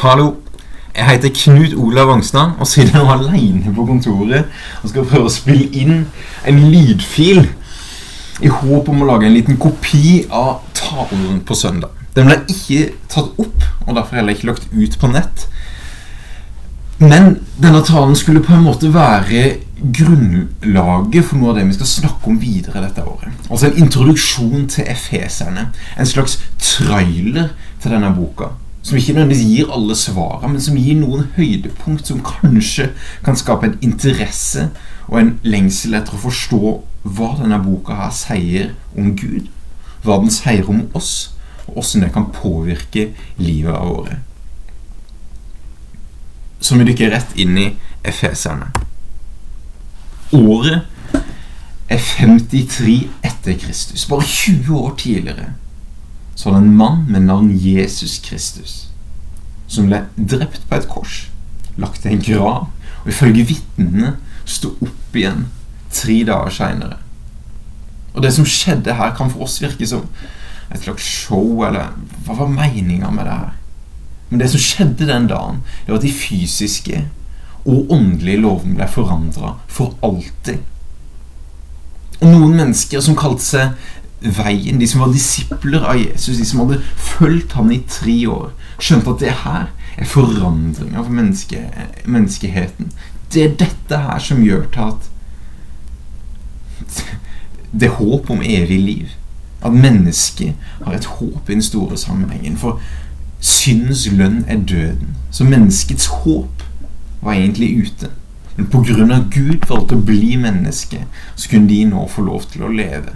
Hallo. Jeg heter Knut Olav Wangstad og sitter nå alene på kontoret og skal prøve å spille inn en lydfil i håp om å lage en liten kopi av talen på søndag. Den ble ikke tatt opp, og derfor heller ikke lagt ut på nett. Men denne talen skulle på en måte være grunnlaget for noe av det vi skal snakke om videre dette året. Altså en introduksjon til efeserne. En slags trailer til denne boka som ikke nødvendigvis gir alle svarene, men som gir noen høydepunkt som kanskje kan skape en interesse og en lengsel etter å forstå hva denne boka her sier om Gud, hva den sier om oss, og hvordan det kan påvirke livet av året. Så vi dykker rett inn i Efeserne. Året er 53 etter Kristus, bare 20 år tidligere så var det en mann med navn Jesus Kristus som ble drept på et kors, lagt i en grav, og ifølge vitnene sto opp igjen tre dager seinere. Og det som skjedde her, kan for oss virke som et slags show, eller hva var meninga med det her? Men det som skjedde den dagen, det var at de fysiske og åndelige lovene ble forandra for alltid. Og noen mennesker som kalte seg veien, de som var disipler av Jesus, de som hadde fulgt han i tre år, skjønte at det her er forandringa for menneske, menneskeheten. Det er dette her som gjør til at det er håp om evig liv. At mennesket har et håp i den store sammenhengen. For syndens lønn er døden. Så menneskets håp var egentlig ute. Men pga. Gud valgte å bli menneske, så kunne de nå få lov til å leve.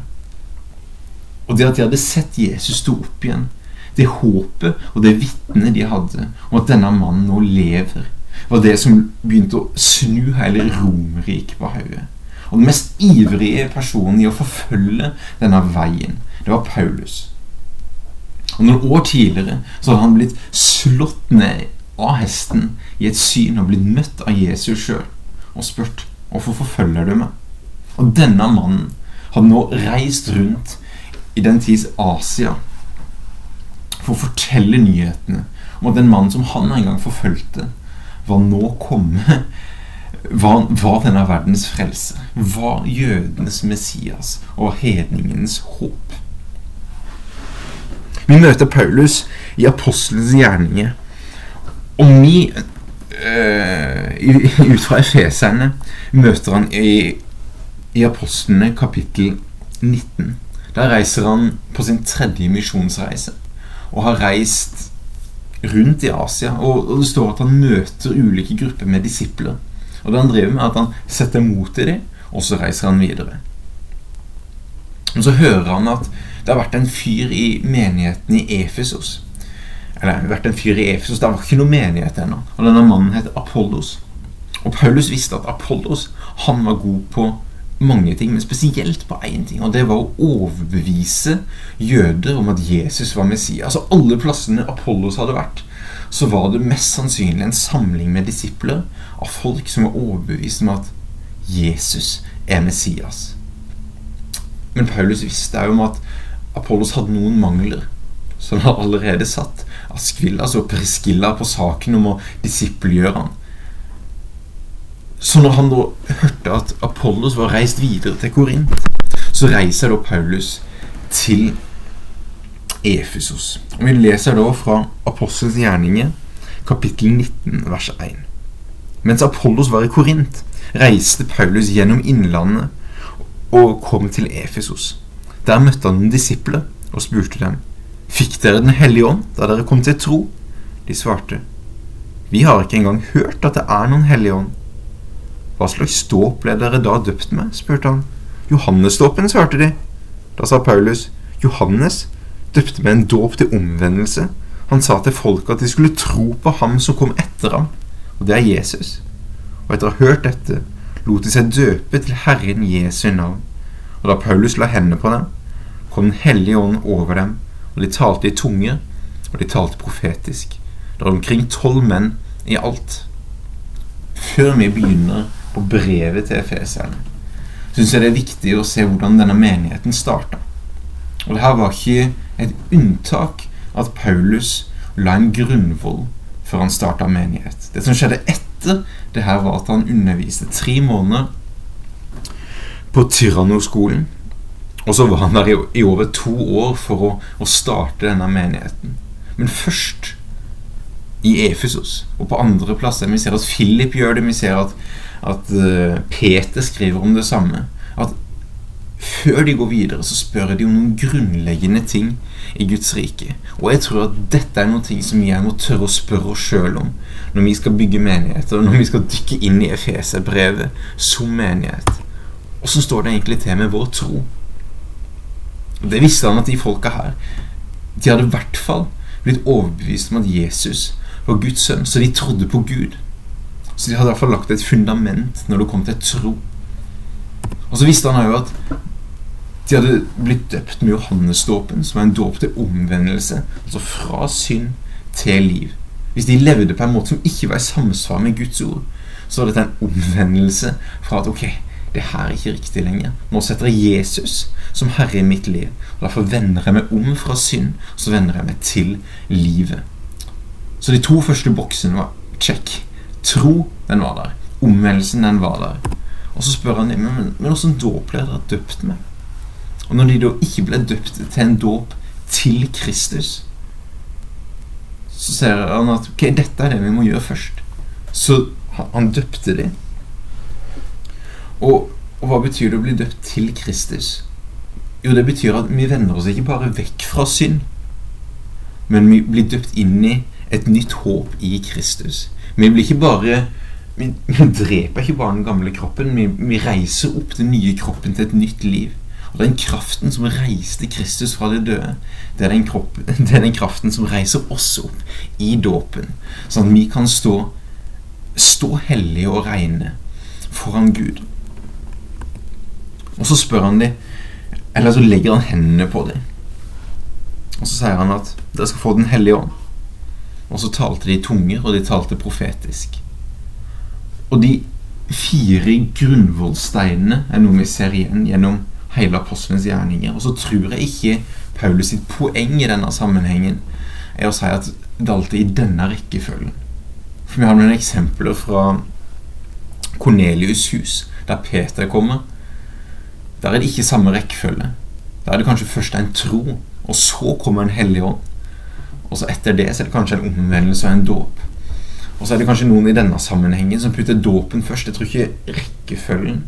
Og det at de hadde sett Jesus stå opp igjen, det håpet og det vitnet de hadde om at denne mannen nå lever, var det som begynte å snu hele Romerriket på hodet. Og den mest ivrige personen i å forfølge denne veien, det var Paulus. Og Noen år tidligere så hadde han blitt slått ned av hesten i et syn og blitt møtt av Jesus sjøl og spurt hvorfor forfølger du meg? Og denne mannen hadde nå reist rundt i den tids Asia for å fortelle nyhetene om at den mannen som han en gang forfulgte, var nå kommet var, var denne verdens frelse. Var jødenes Messias og hedningens håp. Vi møter Paulus i apostelens gjerninger. Og vi, øh, ut fra Efeserne, møter han i, i apostlene kapittel 19. Der reiser han på sin tredje misjonsreise og har reist rundt i Asia. Og, det står at han møter ulike grupper med disipler. Og det han driver med, er at han setter mot i dem, og så reiser han videre. Og så hører han at det har vært en fyr i menigheten i Efesos. Eller det har vært en fyr i Efesos, det var ikke noe menighet ennå. Og denne mannen het Apollos. Og Paulus visste at Apollos han var god på mange ting, men spesielt på én ting. Og det var å overbevise jøder om at Jesus var Messias. Altså Alle plassene Apollos hadde vært, så var det mest sannsynlig en samling med disipler av folk som var overbevist om at Jesus er Messias. Men Paulus visste òg om at Apollos hadde noen mangler. Så han allerede satt Askvillas og Priskilla, på saken om å disippelgjøre han. Så når han da hørte at Apollos var reist videre til Korint, så reiser da Paulus til Efesos. Og Vi leser da fra Apostels gjerninger, kapittel 19, vers 1. Mens Apollos var i Korint, reiste Paulus gjennom innlandet og kom til Efesos. Der møtte han noen disipler og spurte dem Fikk dere Den hellige ånd da dere kom til tro? De svarte Vi har ikke engang hørt at det er noen hellige ånd. Hva slags dåp ble dere da døpt med? spurte han. Johannesdåpen, svarte de. Da sa Paulus, Johannes døpte med en dåp til omvendelse. Han sa til folket at de skulle tro på ham som kom etter ham, og det er Jesus. Og etter å ha hørt dette lot de seg døpe til Herren Jesu navn. Og da Paulus la hendene på dem, kom Den hellige ånd over dem, og de talte i tunger, og de talte profetisk. Det var omkring tolv menn i alt. Før vi begynner på brevet til efeseren, syns jeg det er viktig å se hvordan denne menigheten starta. Og det her var ikke et unntak at Paulus la en grunnvoll før han starta menighet. Det som skjedde etter det her, var at han underviste tre måneder på Tyrannoskolen. Og så var han der i, over to år for å, å starte denne menigheten. Men først i Efesos og på andre plasser. Vi ser at Philip gjør det, vi ser at, at uh, Peter skriver om det samme. At før de går videre, så spør de om noen grunnleggende ting i Guds rike. Og jeg tror at dette er noe som vi må tørre å spørre oss sjøl om når vi skal bygge menigheter, når vi skal dykke inn i Efeserbrevet som menighet. Åssen står det egentlig til med vår tro? Det visste han at de folka her De hadde i hvert fall blitt overbevist om at Jesus var Guds sønn, så de trodde på Gud. Så de hadde i hvert fall lagt et fundament når det kom til tro. Og så visste han jo at de hadde blitt døpt med Johannesdåpen, som er en dåp til omvendelse. Altså fra synd til liv. Hvis de levde på en måte som ikke var i samsvar med Guds ord, så var dette en omvendelse fra at ok, det her er ikke riktig lenger. Nå setter jeg Jesus som herre i mitt liv. Og Derfor vender jeg meg om fra synd, så vender jeg meg til livet. Så de to første boksene var check. Tro, den var der. Omvendelsen, den var der. Og så spør han men, men, åssen dåp ble dere døpt med? Og når de da ikke ble døpt til en dåp til Kristus, så ser han at ok, dette er det vi må gjøre først. Så han døpte de. Og, og hva betyr det å bli døpt til Kristus? Jo, det betyr at vi vender oss ikke bare vekk fra synd, men vi blir døpt inn i et nytt håp i Kristus. Vi blir ikke bare vi, vi dreper ikke bare den gamle kroppen, vi, vi reiser opp den nye kroppen til et nytt liv. Og Den kraften som reiste Kristus fra de døde, det er den, kropp, det er den kraften som reiser oss opp i dåpen, sånn at vi kan stå, stå hellige og reine foran Gud. Og så spør han dem, eller så legger han hendene på dem. Og så sier han at dere skal få Den hellige ånd. Og så talte de i tunger, og de talte profetisk. Og de fire grunnvollsteinene er noe vi ser igjen gjennom hele apostlenes gjerninger. Og så tror jeg ikke Paulus sitt poeng i denne sammenhengen er å si at det alltid er i denne rekkefølgen. For vi har noen eksempler fra Kornelius' hus, der Peter kommer. Der er det ikke samme rekkefølge. Der er det kanskje først en tro, og så kommer en hellig ånd. Og så etter det så er det kanskje en omvendelse og en dåp. Og så er det kanskje noen i denne sammenhengen som putter dåpen først. Jeg tror ikke rekkefølgen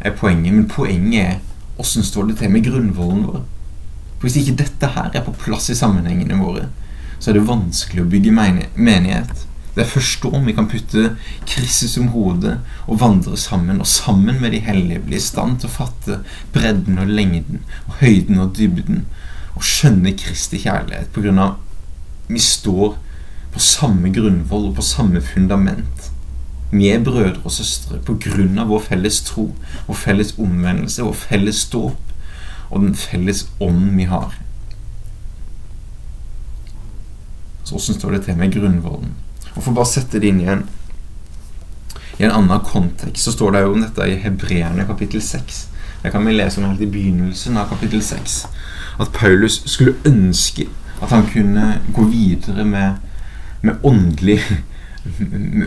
er poenget, men poenget er åssen står det til med grunnvollen vår. For Hvis ikke dette her er på plass i sammenhengene våre, så er det vanskelig å bygge menighet. Det er først da vi kan putte Kristus om hodet og vandre sammen, og sammen med de hellige bli i stand til å fatte bredden og lengden og høyden og dybden, og skjønne Kristi kjærlighet på grunn av vi står på samme grunnvoll og på samme fundament. Vi er brødre og søstre på grunn av vår felles tro, vår felles omvendelse, vår felles dåp og den felles ånd vi har. Så åssen står det til med grunnvollen? Og For bare å sette det inn igjen i en annen kontekst, så står det jo om dette i Hebreerne kapittel 6. Det kan vi lese om helt i begynnelsen av kapittel 6. At Paulus skulle ønske at han kunne gå videre med, med åndelig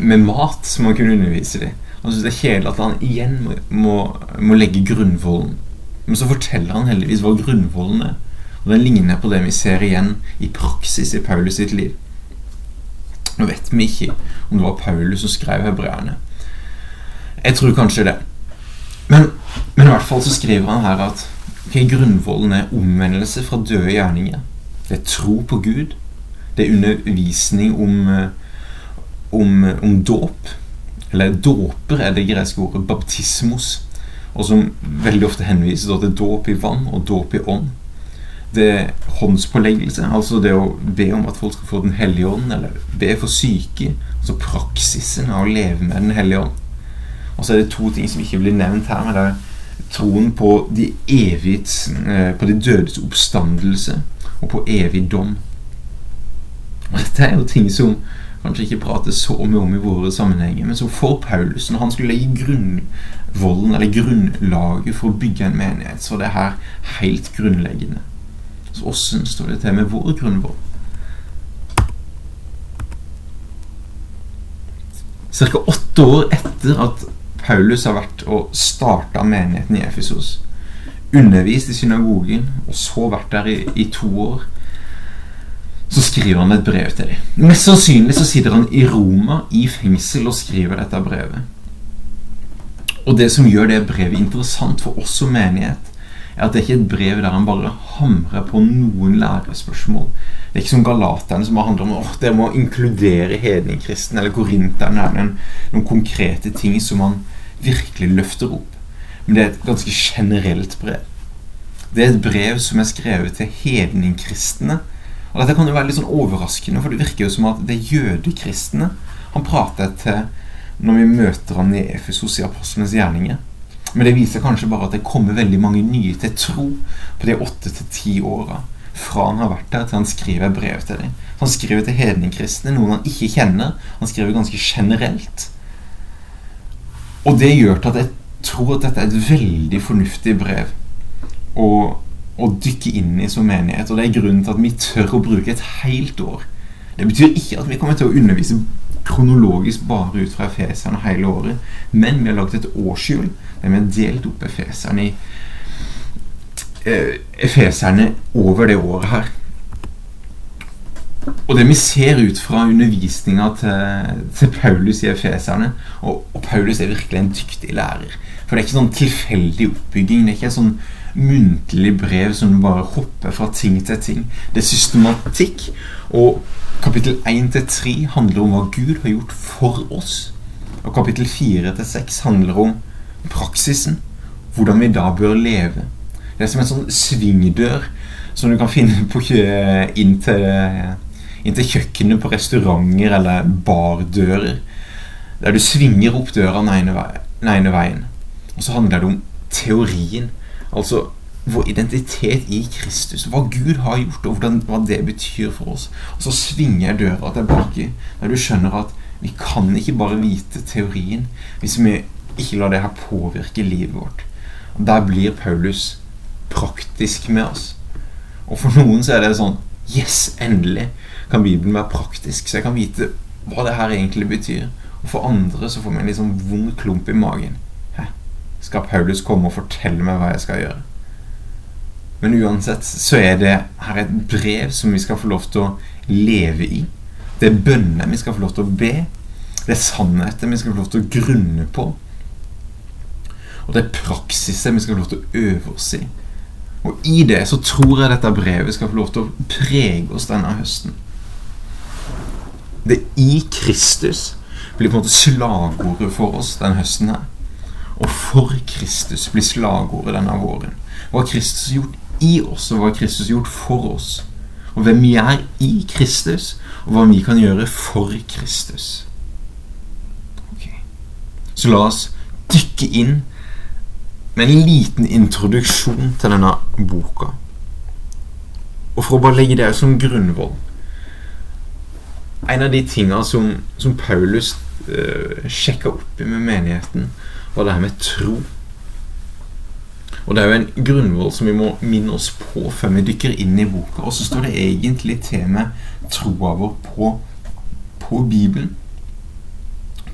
med mat som han kunne undervise dem. Han syns det er kjedelig at han igjen må, må, må, legge grunnvollen. Men så forteller han heldigvis hva grunnvollen er. Og den ligner på det vi ser igjen i praksis i Paulus sitt liv. Nå vet vi ikke om det var Paulus som skrev hebreerne. Jeg tror kanskje det. Men, men, i hvert fall så skriver han her at okay, grunnvollen er omvendelse fra døde gjerninger. Det er tro på Gud. Det er undervisning om uh, om, om dåp. Eller dåper er det greske ordet baptismos. Og som veldig ofte henviser til dåp i vann og dåp i ånd. Det er håndspåleggelse, altså det å be om at folk skal få Den hellige ånd, eller be for syke. Altså praksisen av å leve med Den hellige ånd. Og så er det to ting som ikke blir nevnt her. men det er Troen på de evigt, eh, på de dødes oppstandelse og på evig dom. Og dette er jo ting som kanskje ikke prates så mye om i våre sammenhenger, men som for Paulus, når han skulle legge grunnvollen, eller grunnlaget for å bygge en menighet, så er det her helt grunnleggende. Så åssen står det til med vår grunnvoll? Ca. åtte år etter at Paulus har vært og starta menigheten i Efesos, undervist i synagogen og så vært der i, i to år, så skriver han et brev til dem. Mest sannsynlig så sitter han i Roma i fengsel og skriver dette brevet. Og det som gjør det brevet interessant for oss som menighet, er at det ikke er et brev der han bare hamrer på noen lærespørsmål. Det er ikke som galaterne som handler om at det må inkludere hedningkristen eller korinterne. noen, noen konkrete ting som han virkelig løfter opp. Men det er et ganske generelt brev. Det er et brev som er skrevet til hedningkristne. Og Dette kan jo være litt sånn overraskende, for det virker jo som at det er jødekristne han prater til når vi møter han i Efesos i Apostlenes gjerninger. Men det viser kanskje bare at det kommer veldig mange nye til tro på de åtte til ti åra. Fra han har vært der, til han skriver brev til dem. Han skriver til hedningkristne, noen han ikke kjenner. Han skriver ganske generelt. Og det gjør til at jeg tror at dette er et veldig fornuftig brev å, å dykke inn i som menighet. Og det er grunnen til at vi tør å bruke et helt år. Det betyr ikke at vi kommer til å undervise kronologisk bare ut fra Efeserne hele året, men vi har laget et årshjul der vi har delt opp Efeserne i eh, Efeserne over det året her. Og det vi ser ut fra undervisninga til, til, Paulus i Efeserne og, og, Paulus er virkelig en dyktig lærer. For det er ikke sånn tilfeldig oppbygging. Det er ikke sånn muntlig brev som du bare hopper fra ting til ting. Det er systematikk. Og kapittel 1 til 3 handler om hva Gud har gjort for oss. Og kapittel 4 til 6 handler om praksisen. Hvordan vi da bør leve. Det er som en sånn svingdør som du kan finne på inn til inn til kjøkkenet på restauranter eller bardører. Der du svinger opp døra den ene veien. Og så handler det om teorien. Altså vår identitet i Kristus. Hva Gud har gjort, og hvordan, hva det betyr for oss. Og så svinger jeg døra tilbake, der du skjønner at vi kan ikke bare vite teorien hvis vi ikke lar det her påvirke livet vårt. Og Der blir Paulus praktisk med oss. Og for noen så er det sånn Yes, endelig! kan Bibelen være praktisk, så jeg kan vite hva det her egentlig betyr. Og for andre så får vi en litt sånn vond klump i magen. Skal Paulus komme og fortelle meg hva jeg skal gjøre? Men uansett så er det her et brev som vi skal få lov til å leve i. Det er bønner vi skal få lov til å be. Det er sannheter vi skal få lov til å grunne på. Og det er praksiser vi skal få lov til å øve oss i. Og i det så tror jeg dette brevet skal få lov til å prege oss denne høsten. Det i Kristus blir på en måte slagordet for oss denne høsten her. Og for Kristus blir slagordet denne våren. Hva har Kristus gjort i oss, og hva har Kristus gjort for oss? Og hvem vi er i Kristus, og hva vi kan gjøre for Kristus. Okay. Så la oss dykke inn med en liten introduksjon til denne boka. Og for å bare legge det som grunnvoll En av de tingene som, som Paulus øh, sjekka opp med menigheten, var det her med tro. Og det er jo en grunnvoll som vi må minne oss på før vi dykker inn i boka. Og så står det egentlig med troa vår på, på Bibelen.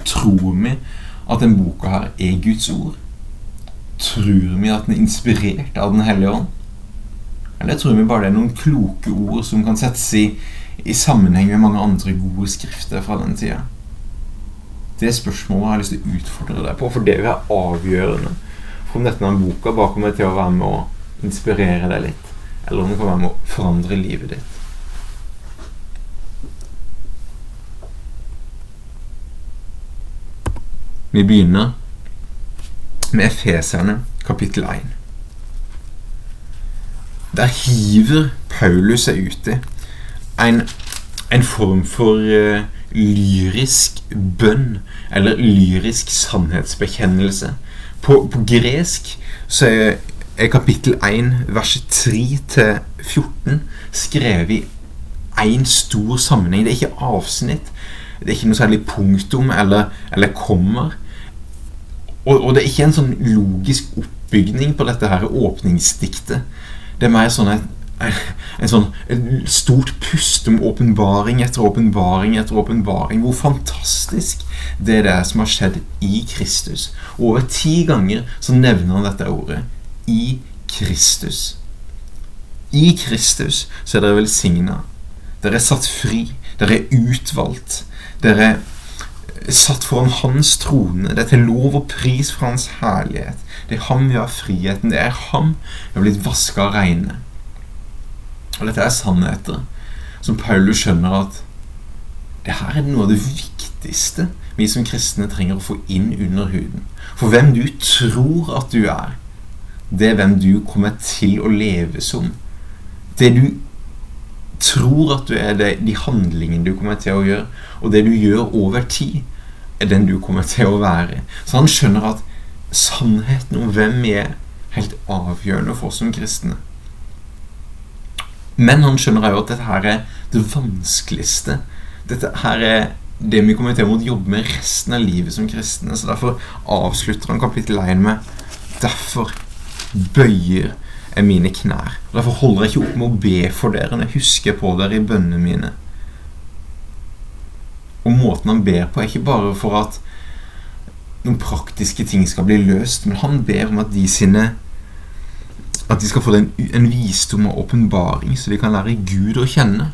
Tror vi at den boka her er Guds ord? Tror vi at den er inspirert av Den hellige ånd? Eller tror vi bare det er noen kloke ord som kan settes i, i sammenheng med mange andre gode skrifter fra den tida? Det spørsmålet har jeg lyst til å utfordre deg på, for det er avgjørende for om dette boka bare kommer til å være med å inspirere deg litt, eller om det kan være med å forandre livet ditt. Vi begynner med Efeserne kapittel 1. Der hiver Paulus seg uti en, en form for uh, lyrisk bønn, eller lyrisk sannhetsbekjennelse. På, på gresk så er, er kapittel 1, vers 3-14 skrevet i én stor sammenheng. Det er ikke avsnitt. Det er ikke noe særlig punktum eller, eller kommer og, og, det er ikke en sånn logisk oppbygning på dette her åpningsdiktet. Det er mer sånn et, en sånn et stort pust om åpenbaring etter åpenbaring etter åpenbaring. Hvor fantastisk det er det som har skjedd i Kristus. Og over ti ganger så nevner han dette ordet. I Kristus. I Kristus så er dere velsigna. Dere er satt fri. Dere er utvalgt. Dere er satt foran Hans trone. Det er til lov og pris for Hans herlighet. Det er ham vi har friheten. Det er ham vi har blitt vaska reine. Og dette er sannheter som Paulus skjønner at det her er noe av det viktigste vi som kristne trenger å få inn under huden. For hvem du tror at du er, det er hvem du kommer til å leve som. Det du tror at du er, det de handlingene du kommer til å gjøre, og det du gjør over tid, er den du kommer til å være. Så han skjønner at sannheten om hvem vi er, helt avgjørende for oss som kristne. Men han skjønner òg at dette her er det vanskeligste. Dette her er det vi kommer til å måtte jobbe med resten av livet som kristne. Så derfor avslutter han kapittel 1 med Derfor bøyer jeg mine knær. Derfor holder jeg ikke opp med å be for dere når jeg husker på dere i bønnene mine. Og måten han ber på, er ikke bare for at noen praktiske ting skal bli løst, men han ber om at de sine at de skal få en, en visdom og åpenbaring, så de kan lære Gud å kjenne.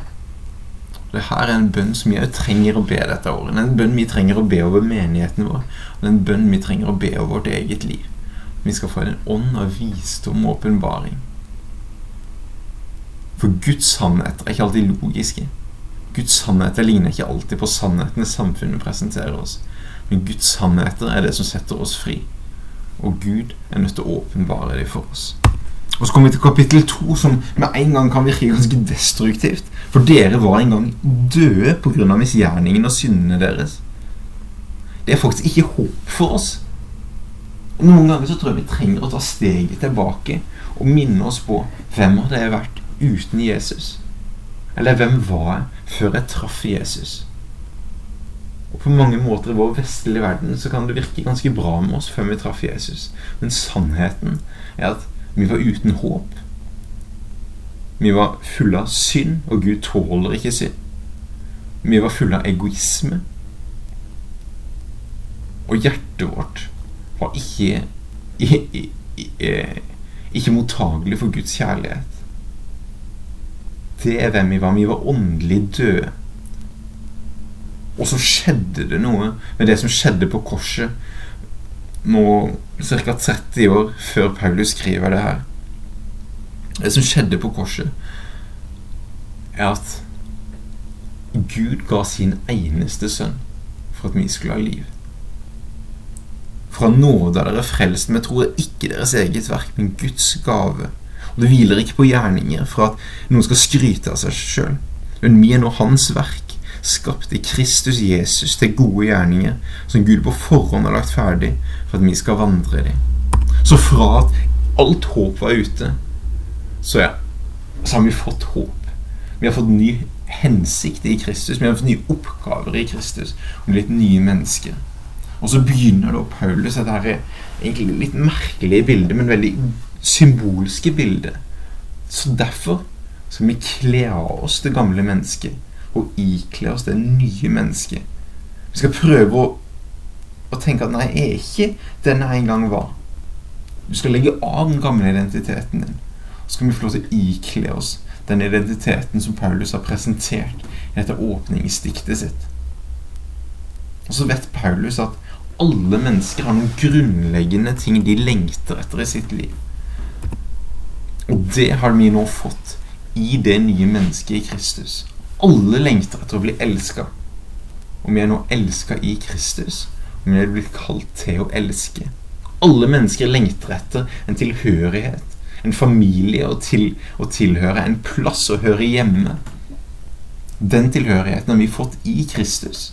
Det her er en bønn som vi trenger å be dette året. Det er en bønn vi trenger å be over menigheten vår. Det er en bønn vi trenger å be over vårt eget liv. Vi skal få en ånd av visdom og åpenbaring. For Guds sannheter er ikke alltid logiske. Guds sannheter ligner ikke alltid på sannhetene samfunnet presenterer oss. Men Guds sannheter er det som setter oss fri. Og Gud er nødt til å åpenbare dem for oss. Og så kommer vi til kapittel to, som med en gang kan virke ganske destruktivt. For dere var en gang døde pga. misgjerningen og syndene deres. Det er faktisk ikke håp for oss. Og Noen ganger så tror jeg vi trenger å ta steget tilbake og minne oss på hvem hadde jeg vært uten Jesus? Eller hvem var jeg før jeg traff Jesus? Og På mange måter i vår vestlige verden så kan det virke ganske bra med oss før vi traff Jesus. Men sannheten er at vi var uten håp. Vi var fulle av synd, og Gud tåler ikke synd. Vi var fulle av egoisme. Og hjertet vårt var ikke, ikke, ikke mottagelig for Guds kjærlighet. Det er hvem vi var. Vi var åndelig døde. Og så skjedde det noe med det som skjedde på korset nå ca. 30 år før Paulus skriver det her. Det som skjedde på korset, er at Gud ga sin eneste sønn for at vi skulle ha liv. Fra nåde er dere frelst, jeg tror ikke deres eget verk, men Guds gave. Og det hviler ikke på gjerninger for at noen skal skryte av seg sjøl, men vi er nå Hans verk skapt i Kristus Jesus til gode gjerninger, som Gud på forhånd har lagt ferdig for at vi skal vandre i dem. Så fra at alt håp var ute, så, ja, så har vi fått håp. Vi har fått ny hensikt i Kristus. Vi har fått nye oppgaver i Kristus. Og blitt nye mennesker. Og så begynner da Paulus dette er egentlig litt merkelige bildet, men veldig symbolske bildet. Så derfor skal vi kle av oss det gamle mennesket og ikle oss det nye mennesket. Vi skal prøve å, å tenke at nei, jeg er ikke den jeg en gang var. Du skal legge av den gamle identiteten din. Så skal vi få lov til å ikle oss den identiteten som Paulus har presentert i dette åpningsdiktet sitt. Og så vet Paulus at alle mennesker har noen grunnleggende ting de lengter etter i sitt liv. Og det har vi nå fått i det nye mennesket i Kristus. Alle lengter etter å bli elska. Og vi er nå elska i Kristus. Og vi er blitt kalt til å elske. Alle mennesker lengter etter en tilhørighet, en familie å, til, å tilhøre, en plass å høre hjemme. Den tilhørigheten har vi fått i Kristus.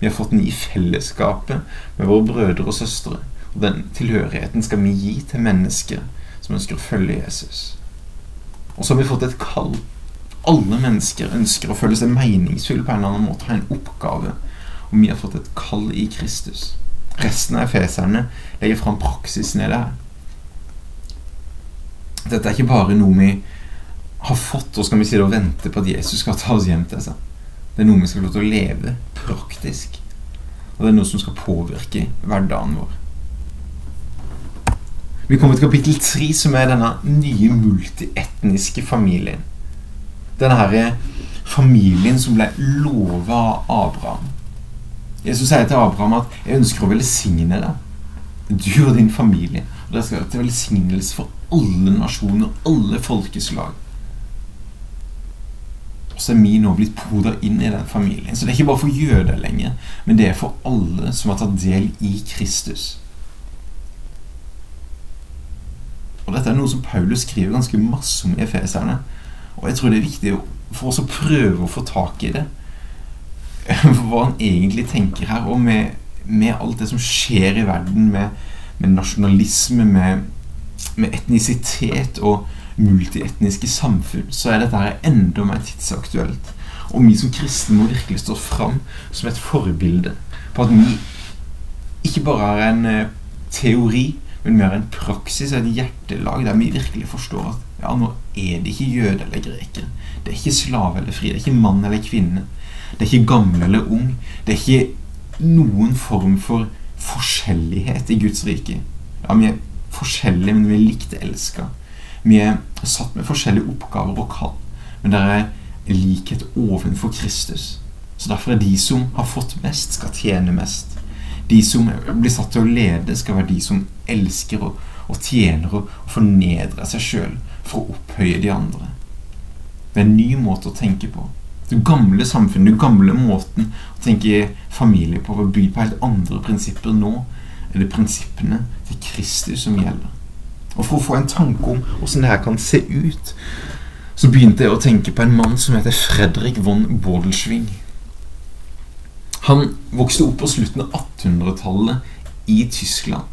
Vi har fått den i fellesskapet med våre brødre og søstre. Og den tilhørigheten skal vi gi til mennesker som ønsker å følge Jesus. Og så har vi fått et kall alle mennesker ønsker å føle seg meningsfulle på en eller annen måte, ha en oppgave. Og vi har fått et kall i Kristus. Resten av efeserne legger fram praksisen i det her. Dette er ikke bare noe vi har fått, og skal vi sitte og vente på at Jesus skal ta oss hjem til seg. Det er noe vi skal få lov til å leve praktisk. Og det er noe som skal påvirke hverdagen vår. Vi kommer til kapittel tre, som er denne nye multietniske familien. Denne herre familien som ble lova av Abraham. Jesus sier til Abraham at 'jeg ønsker å velsigne deg, du og din familie'. Og det skal være til velsignelse for alle nasjoner, alle folkeslag. Og så er vi nå blitt poda inn i den familien. Så det er ikke bare for jøder lenger, men det er for alle som har tatt del i Kristus. Og dette er noe som Paulus skriver ganske masse om i Efeserne. Og jeg tror det er viktig for oss å prøve å få tak i det. Hva han egentlig tenker her, og med, med alt det som skjer i verden, med, med nasjonalisme, med, med etnisitet og multietniske samfunn, så er dette her enda mer tidsaktuelt. Og vi som kristne må virkelig stå fram som et forbilde på at vi ikke bare har en eh, teori, men vi har en praksis et hjertelag der vi virkelig forstår at ja, nå er det ikke jøde eller greker. Det er ikke slave eller fri. Det er ikke mann eller kvinne. Det er ikke gammel eller ung. Det er ikke noen form for forskjellighet i Guds rike. Ja, vi er forskjellige, men vi er likt elska. Vi er satt med forskjellige oppgaver og kall, men det er likhet ovenfor Kristus. Så derfor er de som har fått mest, skal tjene mest. De som blir satt til å lede, skal være de som elsker og, og tjener og, fornedrer seg sjøl for å opphøye de andre. Det er en ny måte å tenke på. Det gamle samfunnet, den gamle måten å tenke familie på, var bygd på helt andre prinsipper. Nå er det prinsippene til Kristus som gjelder. Og for å få en tanke om åssen det her kan se ut, så begynte jeg å tenke på en mann som heter Fredrik von Bordelsving. Han vokste opp på slutten av 1800-tallet i Tyskland.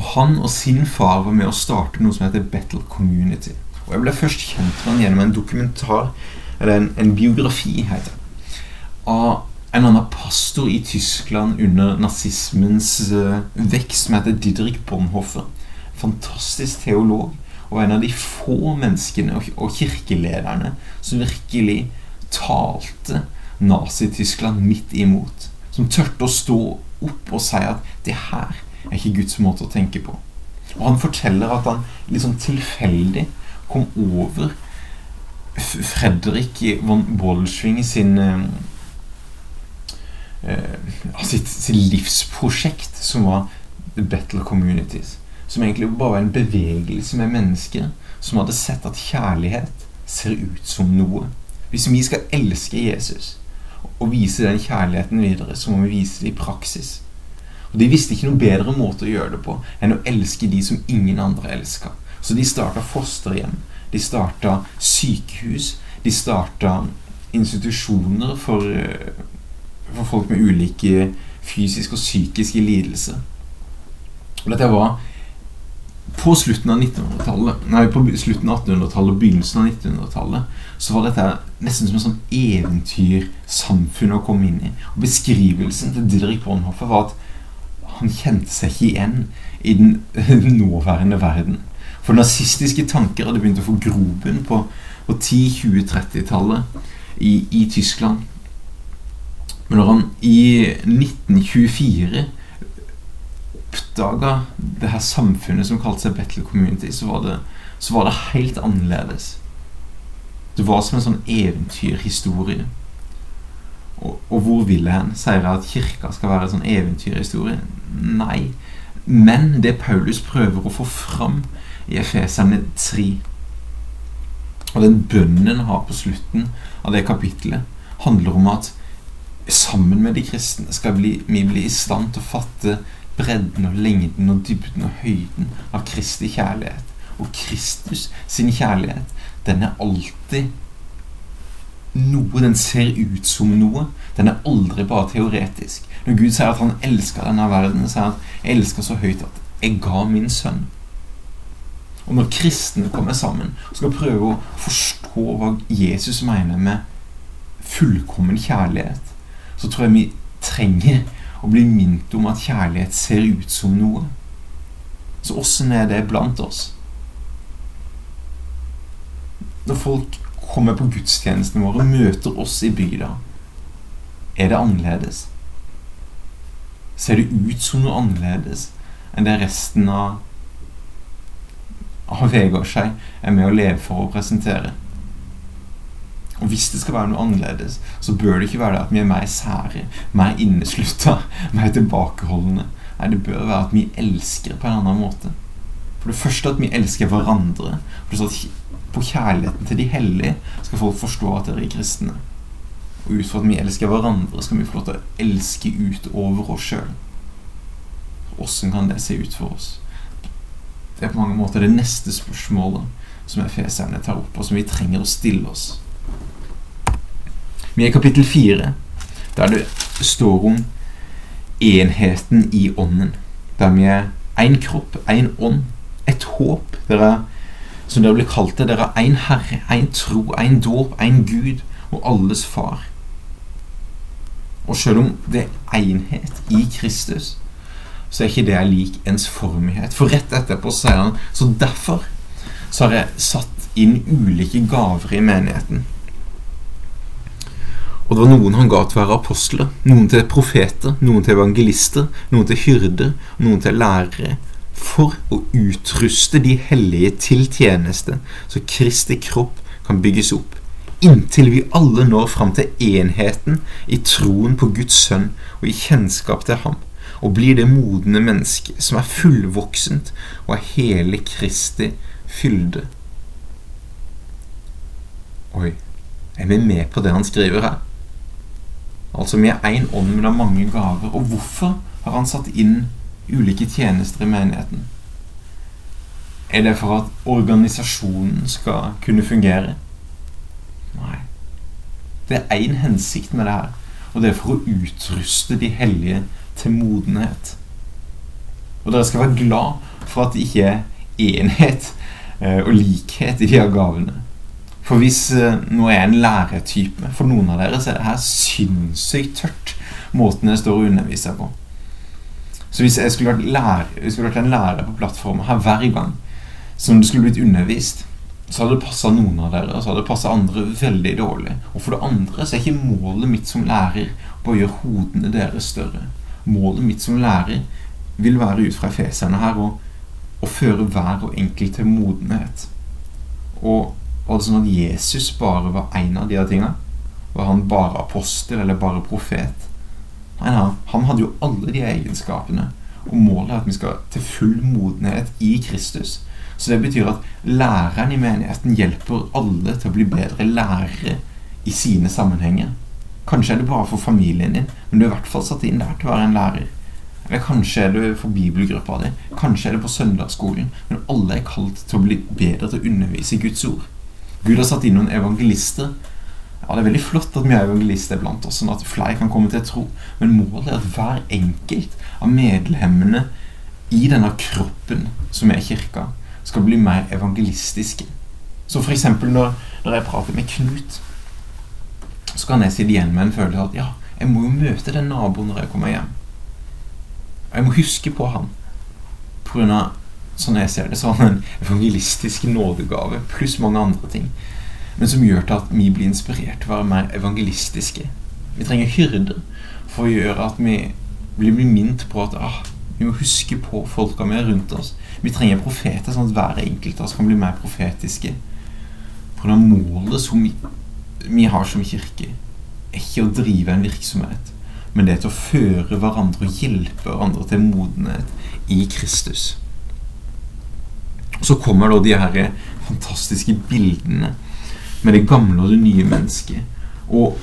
Og Han og sin far var med å starte noe som heter Battle Community. Og Jeg ble først kjent med han gjennom en dokumentar, eller en, en biografi, heter det, av en annen pastor i Tyskland under nazismens uh, vekst, som heter Didrik Bonhoeffer fantastisk teolog og en av de få menneskene og kirkelederne som virkelig talte Nazi-Tyskland midt imot. Som tørte å stå opp og si at det her er ikke Guds måte å tenke på. Og han forteller at han sånn tilfeldig kom over Fredrik von Bolschwing sin uh, sitt, sitt livsprosjekt, som var The Battle Communities som egentlig bare var en bevegelse med mennesker som hadde sett at kjærlighet ser ut som noe. Hvis vi skal elske Jesus og vise den kjærligheten videre, så må vi vise det i praksis. Og De visste ikke noen bedre måte å gjøre det på enn å elske de som ingen andre elska. Så de starta fosterhjem, de starta sykehus, de starta institusjoner for, eh, for folk med ulike fysiske og psykiske lidelser. Og dette var på slutten av 1900-tallet Nei, på slutten av 1800-tallet og begynnelsen av 1900-tallet så var dette nesten som en sånn eventyrsamfunn å komme inn i. Og Beskrivelsen til Didrik Bonhoffer var at han kjente seg ikke igjen i den nåværende verden. For nazistiske tanker hadde begynt å få grobunn på, på 10-20-30-tallet i, i Tyskland. Men når han i 1924 oppdaga det her samfunnet som kalte seg Battle Community, så var, det, så var det helt annerledes. Det var som en sånn eventyrhistorie. Og, hvor vil jeg hen? Sier jeg at kirka skal være en sånn eventyrhistorie? Nei. Men det Paulus prøver å få fram i Efeserne 3, og den bønnen han har på slutten av det kapittelet, handler om at sammen med de kristne skal vi bli i stand til å fatte bredden og lengden og dybden og høyden av Kristi kjærlighet. Og Kristus sin kjærlighet, den er alltid noe. Den ser ut som noe. Den er aldri bare teoretisk. Når Gud sier at han elsker denne verden, sier han at jeg elsker så høyt at jeg ga min sønn. Og når kristne kommer sammen og skal prøve å forstå hva Jesus mener med fullkommen kjærlighet, så tror jeg vi trenger å bli minnet om at kjærlighet ser ut som noe. Så åssen er det blant oss? Når folk kommer på gudstjenestene våre møter oss i bygda, er det annerledes? Ser det ut som noe annerledes enn det resten av av Vegårshei er med å leve for å presentere? Og hvis det skal være noe annerledes, så bør det ikke være det at vi er mer sære, mer inneslutta, mer tilbakeholdne. Nei, det bør være at vi elsker på en annen måte. For det første at vi elsker hverandre. For det På kjærligheten til de hellige skal folk forstå at dere er kristne. Og ut fra at vi elsker hverandre, skal vi få lov til å elske utover oss sjøl. Åssen kan det se ut for oss? Det er på mange måter det neste spørsmålet som efeserne tar opp, og som vi trenger å stille oss. Vi er i kapittel fire, der det står om enheten i ånden. Der vi er én kropp, én ånd, et håp. Dere, som dere blir kalt det. Dere er én Herre, én tro, én dåp, én Gud og alles Far. Og selv om det er enhet i Kristus, så er ikke det lik ensformighet. For rett etterpå sier han så derfor så har jeg satt inn ulike gaver i menigheten. Og det var noen han ga til å være apostler, noen til profeter, noen til evangelister, noen til hyrder, noen til lærere, for å utruste de hellige til tjeneste, så Kristi kropp kan bygges opp, inntil vi alle når fram til enheten i troen på Guds sønn og i kjennskap til ham, og blir det modne mennesket som er fullvoksent og er hele Kristi fylde. Oi, er vi med på det han skriver her? Altså vi er én ånd, men har mange gaver. Og hvorfor har han satt inn ulike tjenester i menigheten? Er det for at organisasjonen skal kunne fungere? Nei. Det er én hensikt med det her, og det er for å utruste de hellige til modenhet. Og dere skal være glad for at det ikke er enhet eh, og likhet i de her gavene. For hvis uh, nå er en lærertype For noen av dere så er det her sinnssykt tørt, måten jeg står og underviser på. Så hvis jeg skulle vært, lærer, skulle vært en lærer på plattformen her hver gang som det skulle blitt undervist, så hadde det passa noen av dere, og så hadde det passa andre veldig dårlig. Og for det andre så er ikke målet mitt som lærer på å gjøre hodene deres større. Målet mitt som lærer vil være ut fra feserne her og, og føre hver og enkelt til modenhet. Og var det sånn at Jesus bare var en av de tingene? Var han bare apostel eller bare profet? Nei, nei, han hadde jo alle de egenskapene. Og målet er at vi skal til full modenhet i Kristus. Så det betyr at læreren i menigheten hjelper alle til å bli bedre lærere i sine sammenhenger. Kanskje er det bare for familien din, men du er i hvert fall satt inn der til å være en lærer. Eller kanskje er det for bibelgruppa di. Kanskje er det på søndagsskolen. Men alle er kalt til å bli bedre til å undervise i Guds ord. Gud har satt inn noen evangelister. Ja, Det er veldig flott at vi er evangelister blant oss, sånn at flere kan komme til å tro. Men målet er at hver enkelt av medlemmene i denne kroppen som er kirka, skal bli mer evangelistiske. Så eksempel når, når jeg prater med Knut, så kan jeg sitte igjen med en følelse av at ja, jeg må jo møte den naboen når jeg kommer hjem. Og Jeg må huske på han. På grunn av sånn jeg ser det, så har han en evangelistisk nådegave pluss mange andre ting. Men som gjør til at vi blir inspirert til å være mer evangelistiske. Vi trenger hyrder for å gjøre at vi blir minnet på at ah, vi må huske på folka vi er rundt oss. Vi trenger profeter, sånn at hver enkelt av oss kan bli mer profetiske. For det målet som vi har som kirke, er ikke å drive en virksomhet, men det er til å føre hverandre og hjelpe hverandre til modenhet i Kristus. Og så kommer da de her fantastiske bildene med det gamle og det nye mennesket. Og,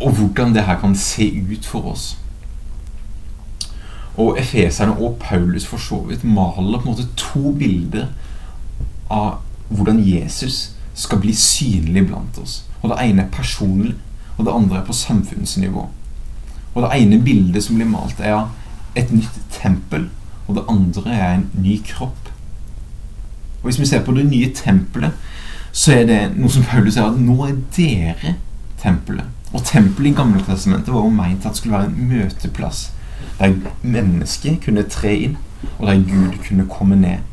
og hvordan det her kan se ut for oss. Og Efeserne og Paulus for så vidt maler på en måte to bilder av hvordan Jesus skal bli synlig blant oss. Og Det ene er personlig, og det andre er på samfunnsnivå. Og Det ene bildet som blir malt, er et nytt tempel og det andre er en ny kropp. Og Hvis vi ser på det nye tempelet, så er det noe som Paulus sier at nå er dere tempelet. Og tempelet i Gamle Testamentet var jo meint at det skulle være en møteplass der mennesket kunne tre inn, og der Gud kunne komme ned.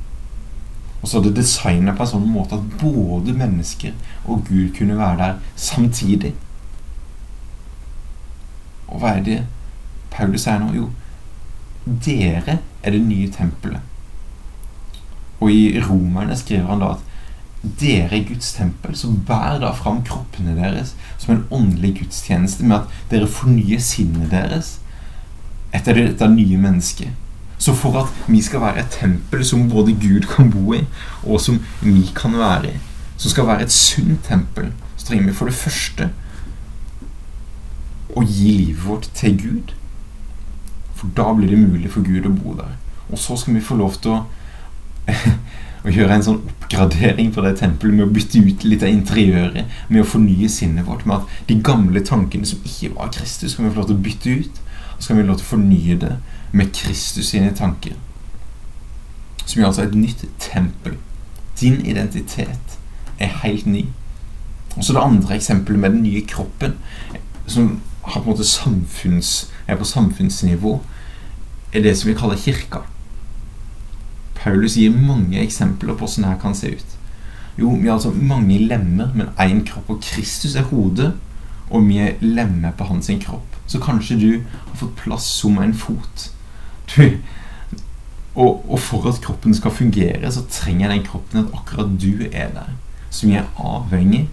Og så er det designet på en sånn måte at både mennesker og Gud kunne være der samtidig. Og hva er det Paulus sier nå? Jo, dere er det nye tempelet. Og i Romerne skriver han da at dere er Guds tempel, så bær da fram kroppene deres som en åndelig gudstjeneste med at dere fornyer sinnet deres etter dette nye mennesket. Så for at vi skal være et tempel som både Gud kan bo i, og som vi kan være i, som skal være et sunt tempel, så trenger vi for det første å gi livet vårt til Gud. For da blir det mulig for Gud å bo der. Og så skal vi få lov til å, å gjøre en sånn oppgradering på det tempelet med å bytte ut litt av interiøret, med å fornye sinnet vårt, med at de gamle tankene som ikke var Kristus, skal vi få lov til å bytte ut. Og skal vi få lov til å fornye det med Kristus sine tanker. Som gjør altså et nytt tempel. Din identitet er helt ny. Og så det andre eksempelet med den nye kroppen, som har på en måte samfunns, er på samfunnsnivå, er det som vi kaller kirka. Paulus gir mange eksempler på hvordan det kan se ut. Jo, vi har altså mange lemmer, men én kropp. Og Kristus er hodet, og vi er lemmer på hans kropp. Så kanskje du har fått plass som en fot du, og, og, for at kroppen skal fungere, så trenger den kroppen at akkurat du er der. Så vi er avhengig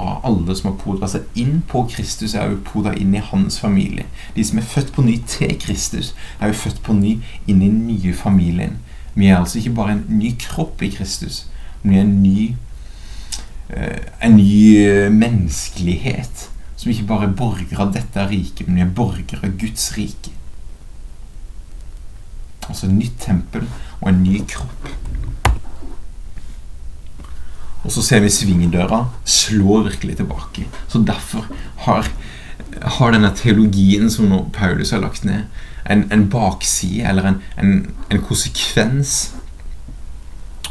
av alle som har poda seg inn på Kristus, er jo poda inn i hans familie. De som er født på ny til Kristus, er jo født på ny inn i den nye familien. Vi er altså ikke bare en ny kropp i Kristus, men vi er en ny, uh, en ny uh, menneskelighet. Som ikke bare er borgere av dette riket, men vi er borgere av Guds rike. Altså et nytt tempel og en ny kropp. Og så ser vi svingdøra slår virkelig tilbake. Så derfor har, har denne teologien som nå Paulus har lagt ned, en, en bakside, eller en, en, en, konsekvens,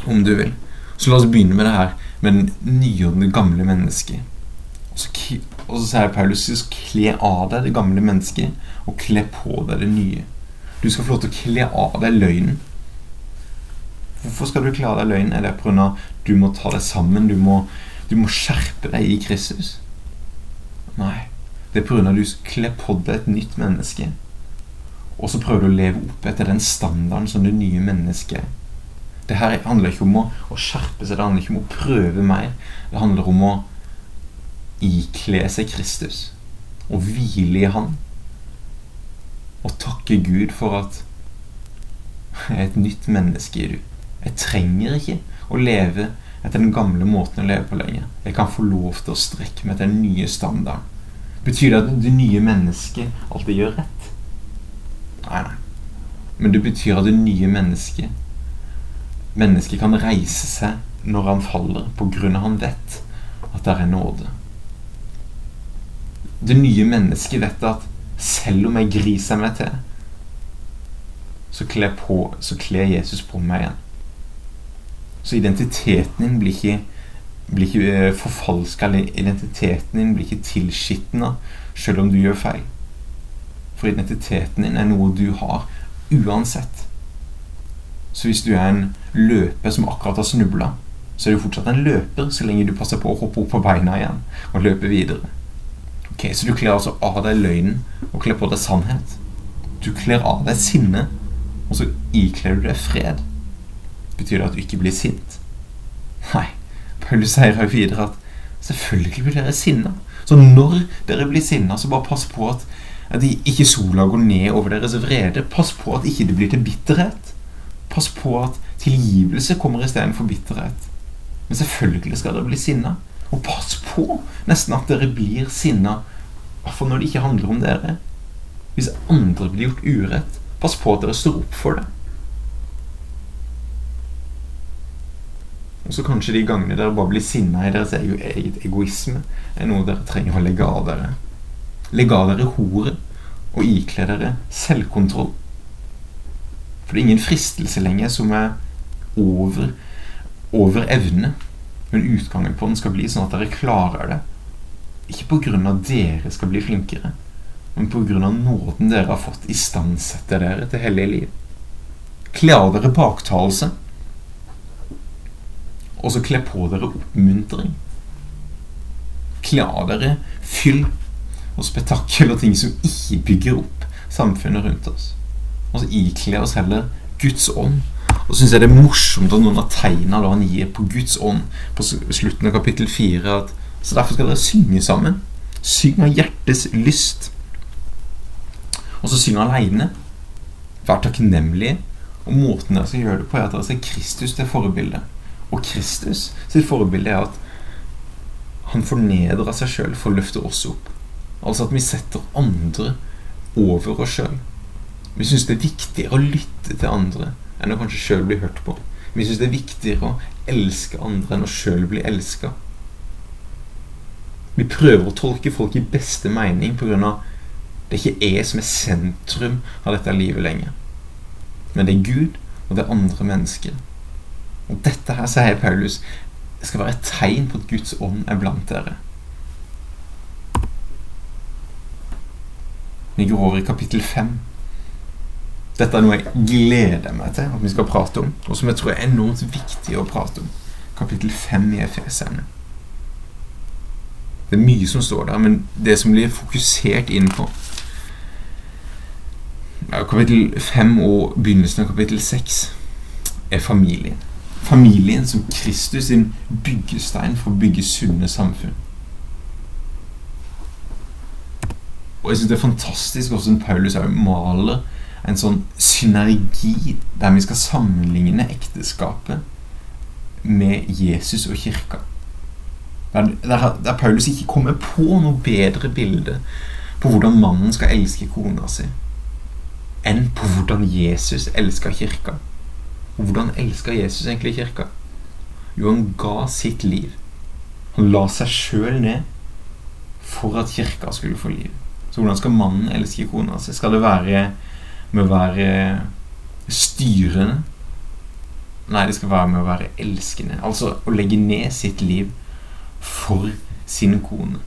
om du vil. Så la oss begynne med det her med den det gamle mennesket. Og så, så sier Paulus kle av deg det gamle mennesket, og kle på deg det nye. Du skal få lov til å kle av deg løgnen. Hvorfor skal du kle av deg løgnen? Er det pga. du må ta deg sammen? Du må, du må skjerpe deg i Kristus? Nei. Det er pga. du kler på deg et nytt menneske. Og så prøver du å leve opp etter den standarden som det nye mennesket. Det her handler ikke om å, å skjerpe seg, det handler ikke om å prøve mer. Det handler om å ikle seg Kristus og hvile i Han og takke Gud for at jeg er et nytt menneske i du. Jeg trenger ikke å leve etter den gamle måten å leve på lenger. Jeg kan få lov til å strekke meg etter den nye standarden. Betyr det at det nye mennesket alltid gjør rett? Nei, nei. Men det betyr at det nye mennesket Mennesket kan reise seg når han faller, på grunn av han vet at det er nåde. Det nye mennesket vet at selv om jeg griser meg til, så kler, på, Jesus på meg igjen. Så identiteten din blir ikke, blir ikke eh, forfalska, identiteten din blir ikke tilskitna selv om du gjør feil. For identiteten din er noe du har uansett. Så hvis du er en løper som akkurat har snubla, så er du fortsatt en løper så lenge du passer på å hoppe opp på beina igjen og løpe videre. Ok, Så du kler altså av deg løgnen og kler på deg sannhet. Du kler av deg sinne, og så ikler du deg fred. Betyr det at du ikke blir sint? Nei. Paulus sier her videre at selvfølgelig blir dere sinna. Så når dere blir sinna, så bare pass på at, at ikke sola går ned over deres vrede. Pass på at ikke det blir til bitterhet. Pass på at tilgivelse kommer istedenfor bitterhet. Men selvfølgelig skal dere bli sinna. Og pass på nesten at dere blir sinna for når det ikke handler om dere. Hvis andre blir gjort urett, pass på at dere står opp for det. Og så kanskje de gangene dere bare blir sinna i deres eget egoisme, er noe dere trenger å legge av dere. Legge av dere horet og ikle dere selvkontroll. For det er ingen fristelse lenger som er over, over evne. Men utgangen på den skal bli sånn at dere klarer det ikke pga. dere skal bli flinkere, men pga. nåden dere har fått, istandsette dere til hellige liv. Kle av dere baktalelse. og så kle på dere oppmuntring. Kle av dere fyll og spetakkel og ting som ikke bygger opp samfunnet rundt oss. Og så ikler oss heller Guds ånd. Og så syns jeg det er morsomt at noen av tegna han gir på Guds ånd på slutten av kapittel 4. At, så derfor skal dere synge sammen. Syng av hjertets lyst. Og så syng aleine. Vær takknemlige. Og måten dere skal gjøre det på, er at dere ser Kristus til forbilde. Og Kristus sitt forbilde er at han fornedrer seg sjøl for å løfte oss opp. Altså at vi setter andre over oss sjøl. Vi syns det er viktigere å lytte til andre enn å kanskje sjøl bli hørt på. Vi syns det er viktigere å elske andre enn å sjøl bli elska. Vi prøver å tolke folk i beste mening pga. det er ikke jeg som er sentrum av dette livet lenger. Men det er Gud, og det er andre mennesker. Og dette her, sier Paulus, skal være et tegn på at Guds ånd er blant dere. Går over i kapittel 5. Dette er noe jeg gleder meg til at vi skal prate om, og som jeg tror er enormt viktig å prate om. Kapittel 5 i Efeserne. Det er mye som står der, men det som blir fokusert inn på Kapittel 5 og begynnelsen av kapittel 6 er familien. Familien som Kristus sin byggestein for å bygge sunne samfunn. Og jeg syns det er fantastisk hvordan Paulus maler en sånn synergi der vi skal sammenligne ekteskapet med Jesus og kirka. Der, der, der, Paulus ikke kommer på noe bedre bilde på hvordan mannen skal elske kona si, enn på hvordan Jesus elsker kirka. Og hvordan elsker Jesus egentlig kirka? Jo, han ga sitt liv. Han la seg sjøl ned for at kirka skulle få liv. Så hvordan skal mannen elske kona si? Skal det være med å være styrende? Nei, det skal være med å være elskende. Altså å legge ned sitt liv for sin kone.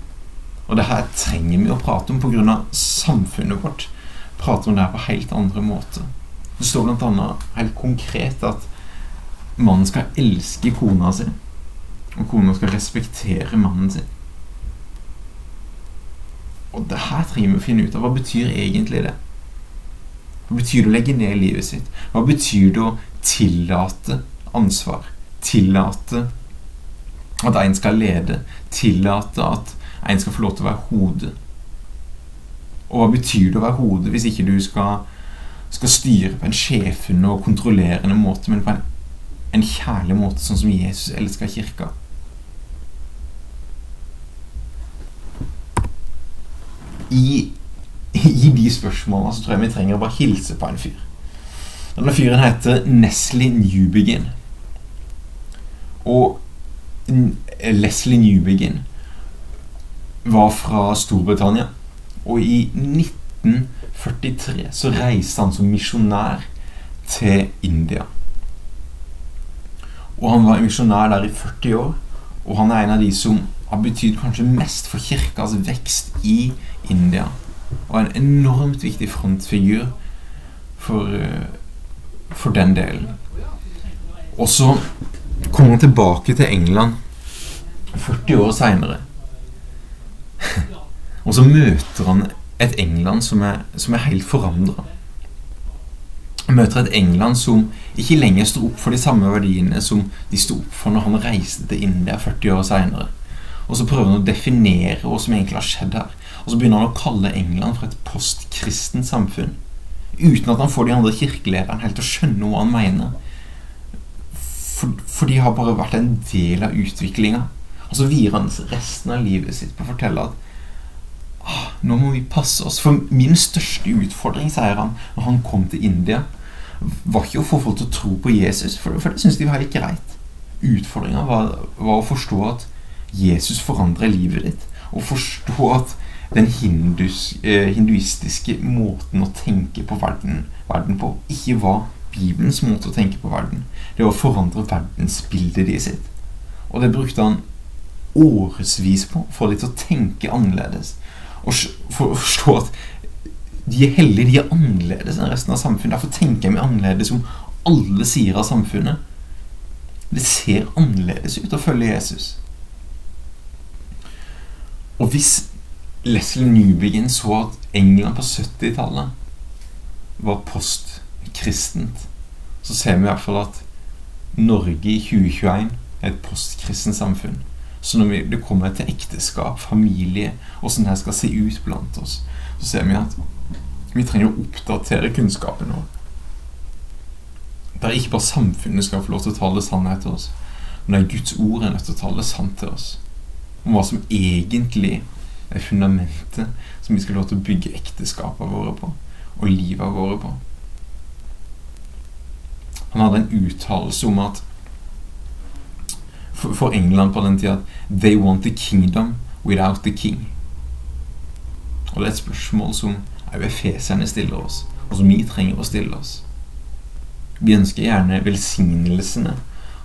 Og det her trenger vi å prate om pga. samfunnet vårt. Prate om det her på helt andre måter. Det står bl.a. helt konkret at mannen skal elske kona si, og kona skal respektere mannen sin. Og det her trenger vi å finne ut av. Hva betyr egentlig det? Hva betyr det å legge ned livet sitt? Hva betyr det å tillate ansvar? Tillate at en skal lede? Tillate at en skal få lov til å være hodet? Og hva betyr det å være hodet hvis ikke du skal, skal styre på en sjefende og kontrollerende måte, men på en, en kjærlig måte, sånn som Jesus elsker kirka? I, i de spørsmålene så tror jeg vi trenger å bare hilse på en fyr. Denne fyren heter Nesli Newbegin. Og Leslie Newbegin var fra Storbritannia. Og i 1943 så reiste han som misjonær til India. Og han var misjonær der i 40 år. Og han er en av de som har betydd kanskje mest for kirkas vekst i India. Og en enormt viktig frontfigur for, eh, for den delen. Og så kommer han tilbake til England 40 år seinere. og så møter han et England som er, som er helt forandra. Møter et England som ikke lenger står opp for de samme verdiene som de sto opp for når han reiste til India 40 år seinere. Og så prøver han å definere hva som egentlig har skjedd her. Og så begynner han å kalle England for et postkristent samfunn. Uten at han får de andre kirkelederne helt til å skjønne hva han mener. For, for, de har bare vært en del av utviklinga. Og så vier han resten av livet sitt på å fortelle at ah, nå må vi passe oss. For min største utfordring, sier han, når han kom til India, var ikke å få folk til å tro på Jesus, for, for det syntes de var helt greit. Utfordringa var, var, å forstå at Jesus forandrer livet ditt. Og forstå at den hindus, eh, hinduistiske måten å tenke på verden, verden, på ikke var Bibelens måte å tenke på verden. Det var å forandre verdensbildet de sitt. Og det brukte han årevis på for dem til å tenke annerledes. Og for å forstå at de er heldige, de er annerledes enn resten av samfunnet. Derfor tenker vi annerledes om alle sider av samfunnet. Det ser annerledes ut å følge Jesus. Og hvis Leslie Newbegin så at England på 70-tallet var postkristent, så ser vi i hvert fall at Norge i 2021 er et postkristent samfunn. Så når det kommer til ekteskap, familie, åssen det skal se ut blant oss, så ser vi at vi trenger å oppdatere kunnskapen vår. Der ikke bare samfunnet skal få lov til å tale sannhet til oss, men der Guds ord er nødt til å tale sant til oss. Om hva som egentlig er fundamentet som vi skal lov til å bygge ekteskapene våre på, og livet våre på. Han hadde en uttalelse om at for, England på den tida They want the kingdom without the king. Og det er et spørsmål som efeserne stiller oss, og som vi trenger å stille oss. Vi ønsker gjerne velsignelsene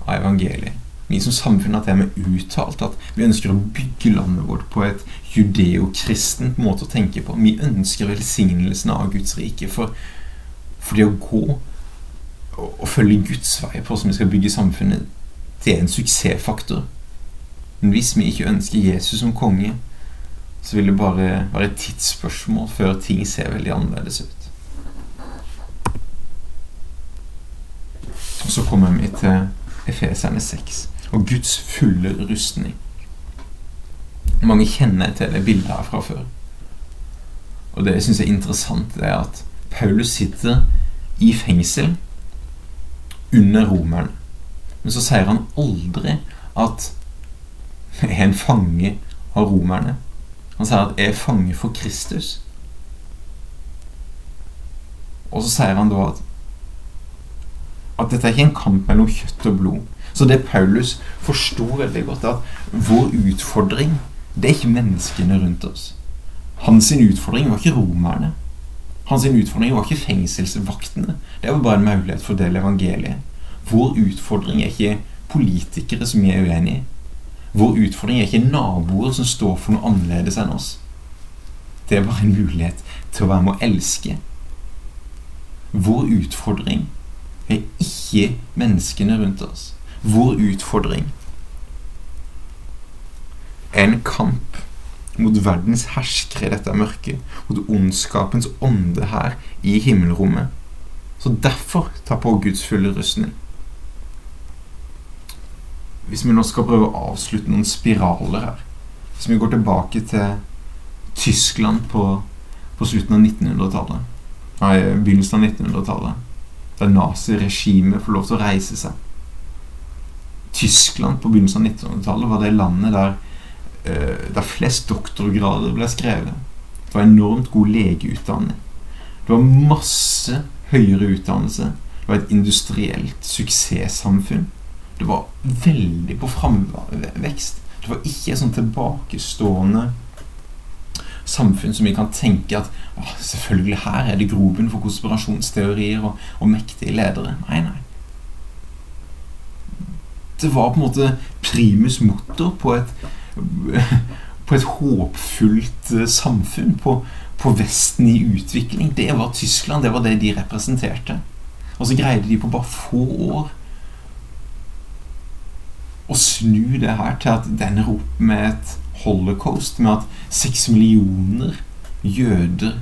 av evangeliet. Vi som samfunn har er med uttalt at vi ønsker å bygge landet vårt på et judeokristent måte å tenke på. Vi ønsker velsignelsene av Guds rike. For, for det å gå og følge Guds vei på hvordan vi skal bygge samfunnet, det er en suksessfaktor. Men hvis vi ikke ønsker Jesus som konge, så vil det bare være et tidsspørsmål før ting ser veldig annerledes ut. Og så kommer vi til Efeserne 6 og Guds fulle rustning. Mange kjenner til det bildet her fra før. Og det jeg syns er interessant, det er at Paulus sitter i fengsel under romeren. Men så sier han aldri at jeg er en fange av romerne. Han sier at jeg er fange for Kristus. Og så sier han da at at dette er ikke en kamp mellom kjøtt og blod. Så det Paulus forsto veldig godt, er at vår utfordring det er ikke menneskene rundt oss. Hans utfordring var ikke romerne. Hans utfordring var ikke fengselsvaktene. Det var bare en mulighet for å dele evangeliet. Vår utfordring er ikke politikere som vi er uenige i. Vår utfordring er ikke naboer som står for noe annerledes enn oss. Det er bare en mulighet til å være med å elske. Vår utfordring er ikke menneskene rundt oss. Vår utfordring en kamp mot verdens herskere i dette mørket, mot ondskapens ånde her i himmelrommet. Så derfor ta på Guds fulle rustning. Hvis vi nå skal prøve å avslutte noen spiraler her Hvis vi går tilbake til Tyskland på, på slutten av 1900-tallet Nei, begynnelsen av 1900-tallet Der naziregimet får lov til å reise seg. Tyskland på begynnelsen av 1900-tallet var det landet der Eh, der flest doktorgrader ble skrevet. Det var enormt god legeutdanning. Det var masse høyere utdannelse. Det var et industrielt suksesssamfunn. Det var veldig på framvekst. Det var ikke et sånn tilbakestående samfunn som vi kan tenke at selvfølgelig her er det grobunn for konspirasjonsteorier og, og mektige ledere. Nei, nei. Det var på en måte primus motor på et på et håpfullt eh, samfunn, på, på, Vesten i utvikling. Det var Tyskland. Det var det de representerte. Og så greide de på bare få år å snu det her til at den roper med et holocaust, med at seks millioner jøder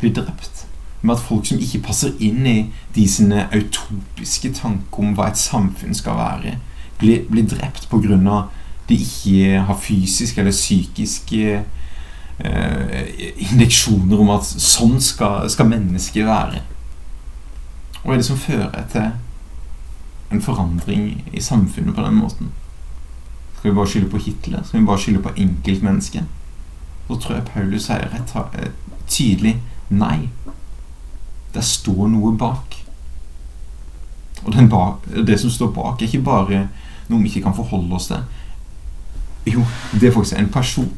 blir drept. Med at folk som ikke passer inn i de sine utopiske tanker om hva et samfunn skal være, blir, blir drept pga de ikke har fysiske eller psykiske eh, injeksjoner om at sånn skal, skal mennesket være. Hva er det som fører til en forandring i samfunnet på den måten? Skal vi bare skylde på Hitler? Skal vi bare skylde på enkeltmennesket? Da tror jeg Paulus sier et tydelig nei. Det står noe bak. Og bak, det som står bak, er ikke bare noe vi ikke kan forholde oss til. Jo, det er faktisk en person.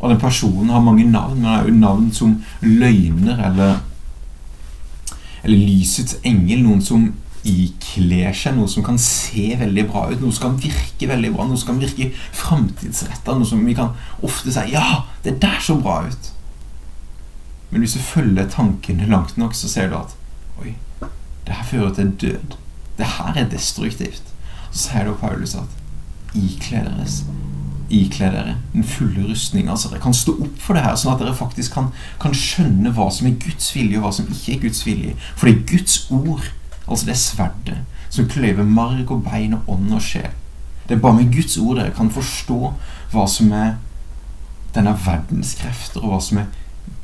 Og den personen har mange navn, men har jo navn som løgner eller Eller lysets engel. Noen som ikler seg noe som kan se veldig bra ut, noe som kan virke veldig bra, noe som kan virke framtidsretta, noe som vi kan ofte si 'Ja, det der så bra ut'. Men hvis du følger tankene langt nok, så ser du at Oi, det her fører til død. Det her er destruktivt. Så sier da Paulus at ikle deres ikle dere den fulle rustning. Altså Dere kan stå opp for det her, sånn at dere faktisk kan, kan skjønne hva som er Guds vilje, og hva som ikke er Guds vilje. For det er Guds ord, altså det sverdet, som kløyver marg og bein og ånd og sjel. Det er bare med Guds ord dere kan forstå hva som er denne verdens krefter, og hva som er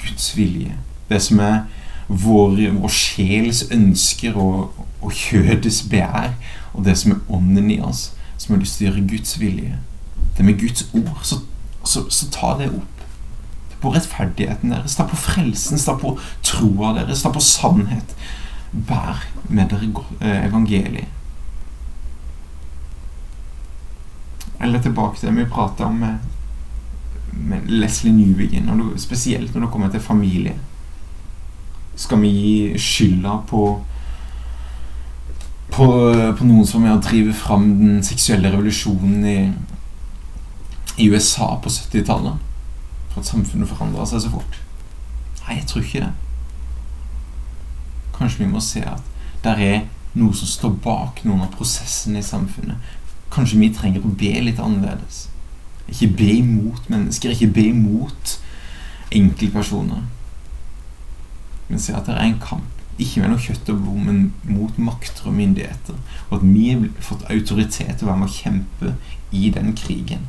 Guds vilje. Det som er vår, vår sjels ønsker og, og kjødets begjær, og det som er ånden i oss, som har lyst til å gjøre Guds vilje det med Guds ord, så, så, så ta det opp. Ta på rettferdigheten deres, ta på frelsen, ta på troa deres, ta på sannhet. Bær med dere eh, evangeliet. Eller tilbake til det vi prata om med, med Leslie Newbegin, spesielt når det kommer til familie. Skal vi gi skylda på på, på noen som er å drive fram den seksuelle revolusjonen i, i USA på 70-tallet for at samfunnet forandra seg så fort? Nei, jeg tror ikke det. Kanskje vi må se at der er noe som står bak noen av prosessene i samfunnet. Kanskje vi trenger å be litt annerledes. Ikke be imot mennesker, ikke be imot enkeltpersoner. Men se at det er en kamp. Ikke mellom kjøtt og blod, men mot makter og myndigheter. Og at vi har fått autoritet til å være med å kjempe i den krigen.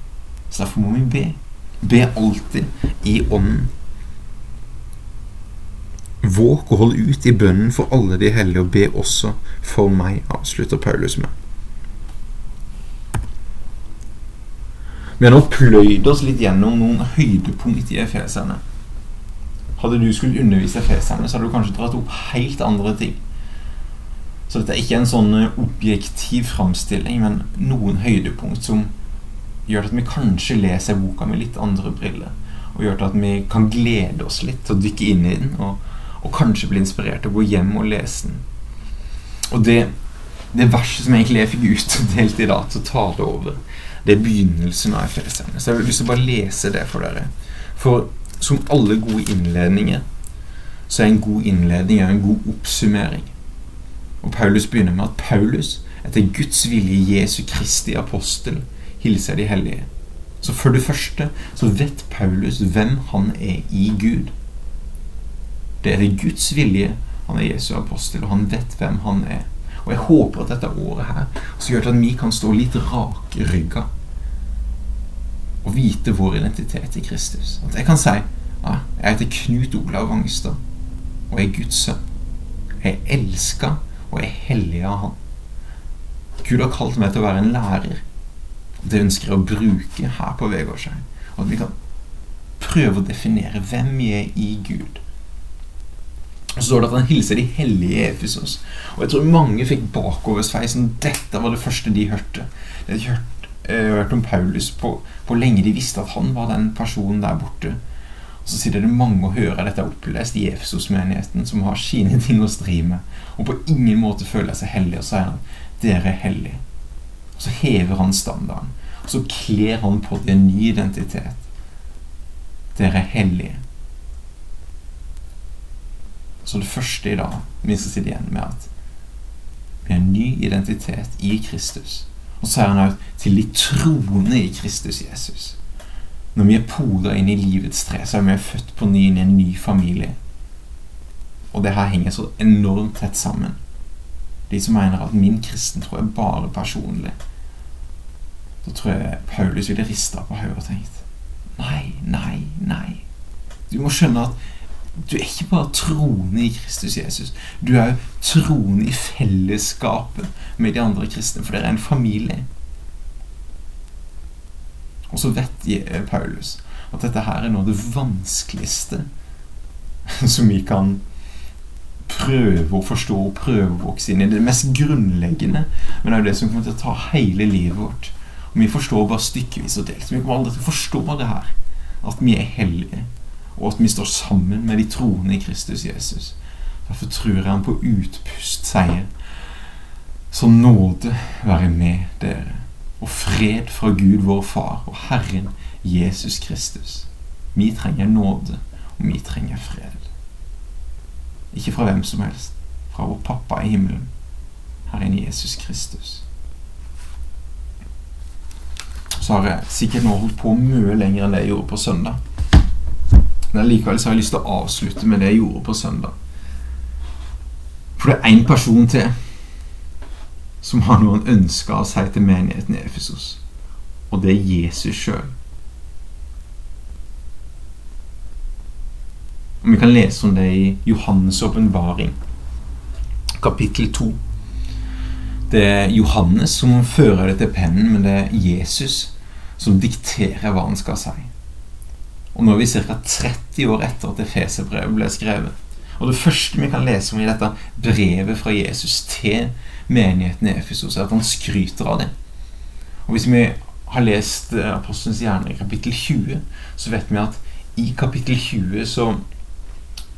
Så derfor må vi be. Be alltid i ånden. Våg og hold ut i bønnen for alle de hellige, og be også for meg, avslutter Paulus med. Vi har nå pløyd oss litt gjennom noen høydepunkt i efeserne. Hadde du skulle undervise efeserne, så hadde du kanskje dratt opp helt andre ting. Så dette er ikke en sånn objektiv framstilling, men noen høydepunkt som gjør at vi kanskje leser boka med litt andre briller. Og gjør at vi kan glede oss litt til å dykke inn i den, og, og kanskje bli inspirert til å gå hjem og lese den. Og det, det verset som egentlig jeg fikk utdelt i dag til å ta det over, det er begynnelsen av Efeserne. Så jeg vil lyst til å bare lese det for dere. For som alle gode innledninger, så er en god innledning en god oppsummering. Og Paulus begynner med at Paulus, etter Guds vilje Jesu Kristi apostel, hilser de hellige. Så for det første så vet Paulus hvem han er i Gud. Det er det Guds vilje. Han er Jesu apostel, og han vet hvem han er. Og jeg håper at dette året her så gjør det at vi kan stå litt rakrygga og vite vår identitet i Kristus. At jeg kan si ja, jeg heter Knut Olav Vangstad, og er Guds sønn. Jeg er elska og er hellig av Han. Gud har kalt meg til å være en lærer. Det ønsker jeg å bruke her på Vegårshei. At vi kan prøve å definere hvem vi er i Gud. Og så står det at han hilser de hellige i Efesos. Og jeg tror mange fikk bakoversveisen. Dette var det første de hørte. De hadde eh, hørt om Paulus på hvor lenge de visste at han var den personen der borte. Og så sitter det mange og hører dette opplest i Efesos-menigheten, som har sine ting å stri med, og på ingen måte føler seg hellig, og sier han dere er hellige. Og så hever han standarden. Og så kler han på det en ny identitet. Dere er hellige. Så det første i dag vi skal sitte igjen med at vi har en ny identitet i Kristus. Og så er han òg til de troende i Kristus Jesus. Når vi er poda inn i livets tre, så er vi født på ny inn i en ny familie. Og det her henger så enormt tett sammen. De som mener at min kristentro er bare personlig. Da tror jeg Paulus ville rista på hodet og tenkt Nei, nei, nei. Du må skjønne at du er ikke bare troende i Kristus Jesus. Du er troende i fellesskapet med de andre kristne, for dere er en familie. Og så vet Paulus at dette her er noe av det vanskeligste som vi kan prøve å forstå og prøve å vokse inn i. Det mest grunnleggende, men det er jo det som kommer til å ta hele livet vårt. Og vi forstår bare stykkevis og delt. Vi kommer aldri til å forstå det her. At vi er hellige, og at vi står sammen med de troende i Kristus Jesus. Derfor tror jeg han på utpust sier Så nåde være med dere, og fred fra Gud vår Far og Herren Jesus Kristus. Vi trenger nåde, og vi trenger fred. Ikke fra hvem som helst. Fra vår Pappa i himmelen, Herren Jesus Kristus. så har jeg sikkert nå holdt på mye lenger enn det jeg gjorde på søndag. Men likevel så har jeg lyst til å avslutte med det jeg gjorde på søndag. For det er én person til som har noe han ønsker å si til menigheten i Efesos. Og det er Jesus sjøl. Og Vi kan lese om det i Johannes' åpenbaring, kapittel 2. Det er Johannes som fører det til pennen, men det er Jesus som dikterer hva han skal si. Og Nå er vi ca. 30 år etter at Efeserbrevet ble skrevet. Og Det første vi kan lese om i dette brevet fra Jesus til menigheten i Efesos, er at han skryter av det. Og Hvis vi har lest eh, Apostelens hjerne i kapittel 20, så vet vi at i kapittel 20 så,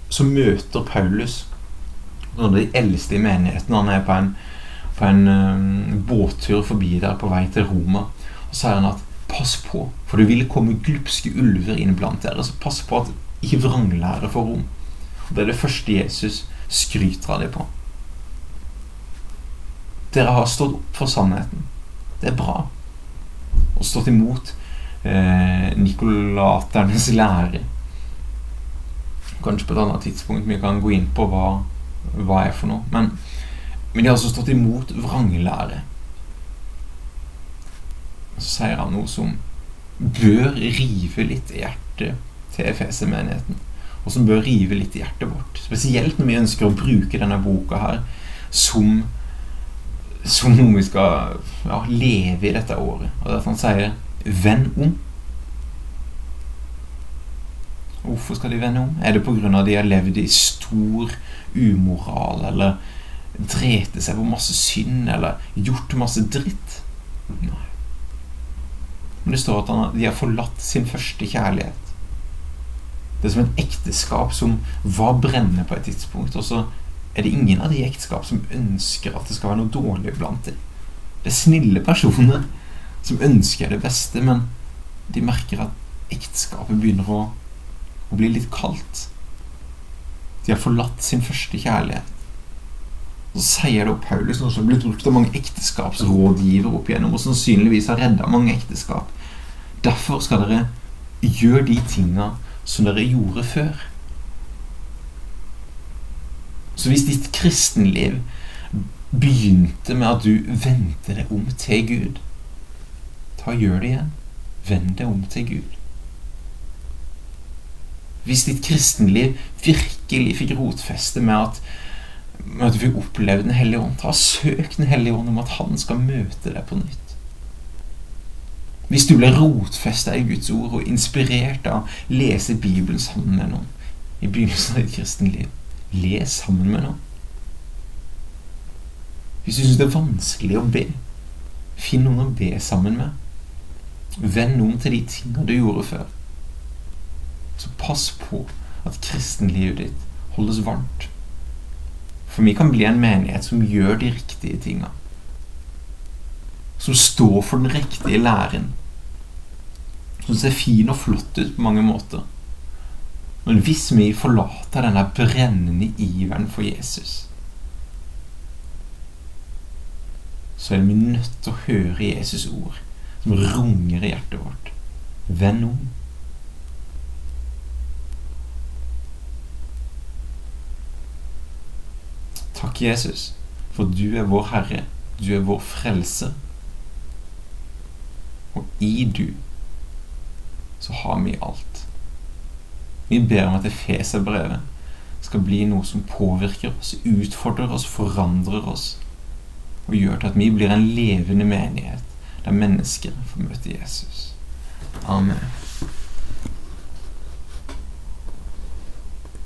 så møter Paulus noen av de eldste i menigheten. Han er på en, på en um, båttur forbi der på vei til Roma. Og så sier han at pass på, for det vil komme glupske ulver inn blant dere. Så pass på at ikke vranglære får Rom. Det er det første Jesus skryter av dem på. Dere har stått opp for sannheten. Det er bra. Og stått imot eh, nikolaternes lære. Kanskje på et annet tidspunkt vi kan gå inn på hva, hva er for noe. Men, men de har altså stått imot vranglære. Så sier han noe som bør rive litt i hjertet til Efeser-menigheten. Og som bør rive litt i hjertet vårt. Spesielt når vi ønsker å bruke denne boka her som som noe vi skal ja, leve i dette året. Og derfor han sier 'venn om'. Hvorfor skal de vende om? Er det pga. de har levd i stor umoral, eller drete seg på masse synd, eller gjort masse dritt? Nei. Men det står at de har forlatt sin første kjærlighet. Det er som et ekteskap som var brennende på et tidspunkt, og så er det ingen av de ekteskap som ønsker at det skal være noe dårlig blant dem. Det er snille personer som ønsker det beste, men de merker at ekteskapet begynner å, å bli litt kaldt. De har forlatt sin første kjærlighet. Så sier det opp Paulus, noe som har blitt brukt av mange ekteskapsrådgivere opp igjennom, og sannsynligvis har redda mange ekteskap. Derfor skal dere gjøre de tinga som dere gjorde før. Så hvis ditt kristenliv begynte med at du vendte deg om til Gud, ta og gjør det igjen. Vend deg om til Gud. Hvis ditt kristenliv virkelig fikk rotfeste med at, med at du fikk oppleve Den hellige ånd, ta søk Den hellige ånd om at han skal møte deg på nytt. Hvis du ble rotfesta i Guds ord og inspirert av å lese Bibelen sammen med noen i begynnelsen av ditt kristenliv, Les sammen med noen. Hvis du syns det er vanskelig å be, finn noen å be sammen med. Vend om til de tingene du gjorde før. Så pass på at kristenlivet ditt holdes varmt. For vi kan bli en menighet som gjør de riktige tinga. Som står for den riktige læren. Som ser fin og flott ut på mange måter. Men hvis vi forlater denne brennende iveren for Jesus, så er vi nødt til å høre Jesus' ord som runger i hjertet vårt. Vend om. Takk, Jesus, for du er vår Herre. Du er vår frelse. Og i du så har vi alt. Vi ber om at Efeserbrevet skal bli noe som påvirker oss, utfordrer oss, forandrer oss og gjør til at vi blir en levende menighet der mennesker får møte Jesus. Amen.